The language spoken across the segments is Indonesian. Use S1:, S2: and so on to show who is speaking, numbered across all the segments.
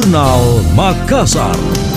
S1: Jurnal Makassar.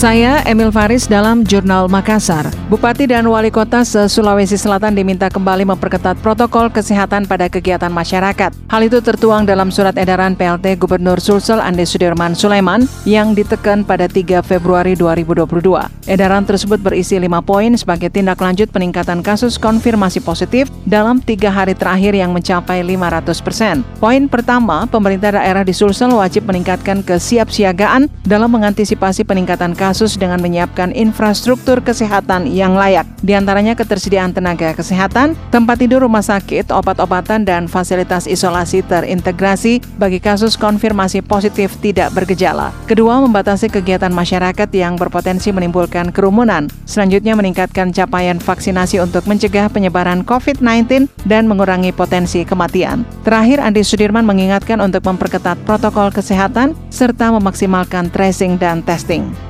S2: Saya Emil Faris dalam Jurnal Makassar. Bupati dan Wali Kota se-Sulawesi Selatan diminta kembali memperketat protokol kesehatan pada kegiatan masyarakat. Hal itu tertuang dalam surat edaran PLT Gubernur Sulsel Andi Sudirman Sulaiman yang ditekan pada 3 Februari 2022. Edaran tersebut berisi lima poin sebagai tindak lanjut peningkatan kasus konfirmasi positif dalam tiga hari terakhir yang mencapai 500 persen. Poin pertama, pemerintah daerah di Sulsel wajib meningkatkan kesiapsiagaan dalam mengantisipasi peningkatan kasus kasus dengan menyiapkan infrastruktur kesehatan yang layak, di antaranya ketersediaan tenaga kesehatan, tempat tidur rumah sakit, obat-obatan, dan fasilitas isolasi terintegrasi bagi kasus konfirmasi positif tidak bergejala. Kedua, membatasi kegiatan masyarakat yang berpotensi menimbulkan kerumunan. Selanjutnya, meningkatkan capaian vaksinasi untuk mencegah penyebaran COVID-19 dan mengurangi potensi kematian. Terakhir, Andi Sudirman mengingatkan untuk memperketat protokol kesehatan serta memaksimalkan tracing dan testing.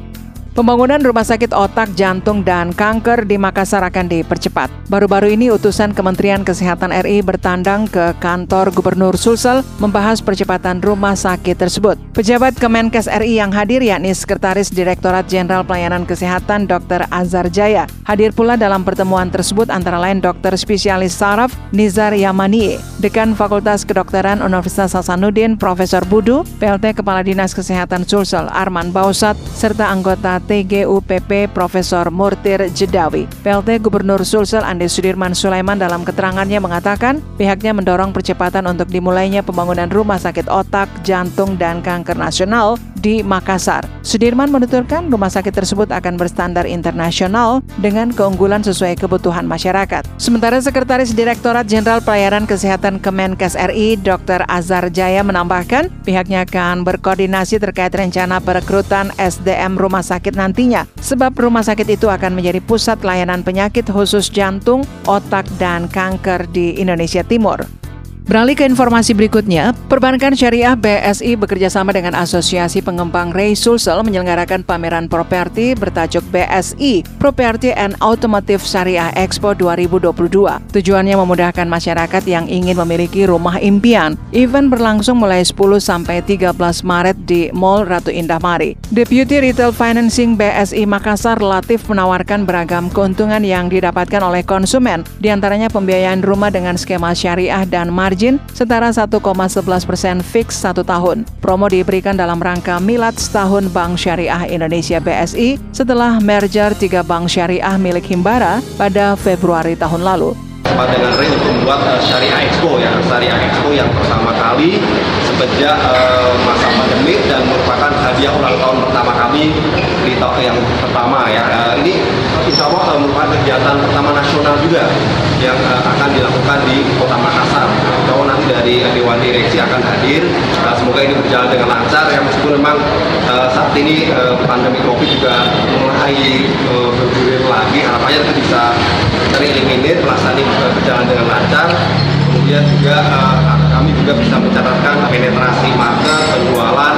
S2: Pembangunan rumah sakit otak, jantung, dan kanker di Makassar akan dipercepat. Baru-baru ini utusan Kementerian Kesehatan RI bertandang ke kantor Gubernur Sulsel membahas percepatan rumah sakit tersebut. Pejabat Kemenkes RI yang hadir yakni Sekretaris Direktorat Jenderal Pelayanan Kesehatan Dr. Azhar Jaya. Hadir pula dalam pertemuan tersebut antara lain Dr. Spesialis Saraf Nizar Yamanie, Dekan Fakultas Kedokteran Universitas Hasanuddin Profesor Budu, PLT Kepala Dinas Kesehatan Sulsel Arman Bausat, serta anggota TGUPP Profesor Murtir Jedawi. PLT Gubernur Sulsel Andi Sudirman Sulaiman dalam keterangannya mengatakan pihaknya mendorong percepatan untuk dimulainya pembangunan rumah sakit otak, jantung, dan kanker nasional di Makassar. Sudirman menuturkan rumah sakit tersebut akan berstandar internasional dengan keunggulan sesuai kebutuhan masyarakat. Sementara Sekretaris Direktorat Jenderal Pelayanan Kesehatan Kemenkes RI, Dr. Azhar Jaya menambahkan pihaknya akan berkoordinasi terkait rencana perekrutan SDM rumah sakit nantinya, sebab rumah sakit itu akan menjadi pusat layanan penyakit khusus jantung, otak, dan kanker di Indonesia Timur. Beralih ke informasi berikutnya, Perbankan Syariah BSI bekerjasama dengan Asosiasi Pengembang Ray Sulsel menyelenggarakan pameran properti bertajuk BSI Property and Automotive Syariah Expo 2022. Tujuannya memudahkan masyarakat yang ingin memiliki rumah impian. Event berlangsung mulai 10 sampai 13 Maret di Mall Ratu Indah Mari. Deputy Retail Financing BSI Makassar Latif menawarkan beragam keuntungan yang didapatkan oleh konsumen, di antaranya pembiayaan rumah dengan skema syariah dan margin margin setara 1,11 persen fix satu tahun. Promo diberikan dalam rangka milad setahun Bank Syariah Indonesia BSI setelah merger tiga bank syariah milik Himbara pada Februari tahun lalu.
S3: Sempat dengan Ray untuk membuat uh, Syariah Expo ya, Syariah Expo yang pertama kali sejak uh, masa pandemi dan merupakan hadiah ulang tahun pertama kami di tahun yang pertama ya. Ini insya Allah uh, merupakan kegiatan pertama nasional juga yang uh, akan dilakukan di Kota Makassar. Kalau nanti dari Dewan Direksi akan hadir, uh, semoga ini berjalan dengan lancar ya meskipun memang uh, saat ini uh, pandemi Covid juga mulai uh, bergulir lagi, harapannya itu bisa tereliminir, pelaksanaan berjalan dengan lancar. Kemudian juga uh, kami juga bisa mencatatkan penetrasi market penjualan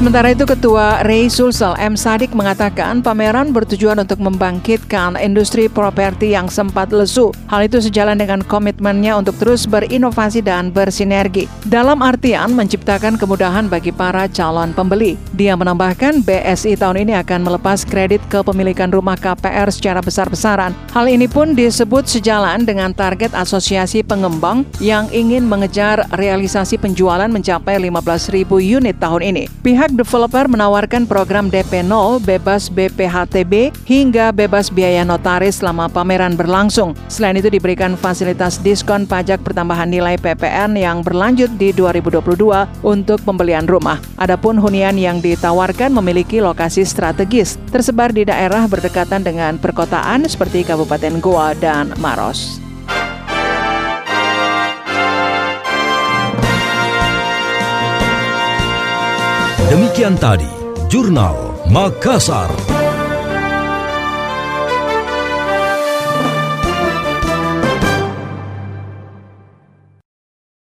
S2: Sementara itu Ketua Ray Sulsel M. Sadik mengatakan pameran bertujuan untuk membangkitkan industri properti yang sempat lesu. Hal itu sejalan dengan komitmennya untuk terus berinovasi dan bersinergi. Dalam artian menciptakan kemudahan bagi para calon pembeli. Dia menambahkan BSI tahun ini akan melepas kredit kepemilikan rumah KPR secara besar-besaran. Hal ini pun disebut sejalan dengan target asosiasi pengembang yang ingin mengejar realisasi penjualan mencapai 15.000 unit tahun ini. Pihak developer menawarkan program DP 0 bebas BPHTB hingga bebas biaya notaris selama pameran berlangsung. Selain itu diberikan fasilitas diskon pajak pertambahan nilai PPN yang berlanjut di 2022 untuk pembelian rumah. Adapun hunian yang ditawarkan memiliki lokasi strategis, tersebar di daerah berdekatan dengan perkotaan seperti Kabupaten Goa dan Maros.
S1: Demikian tadi, Jurnal Makassar.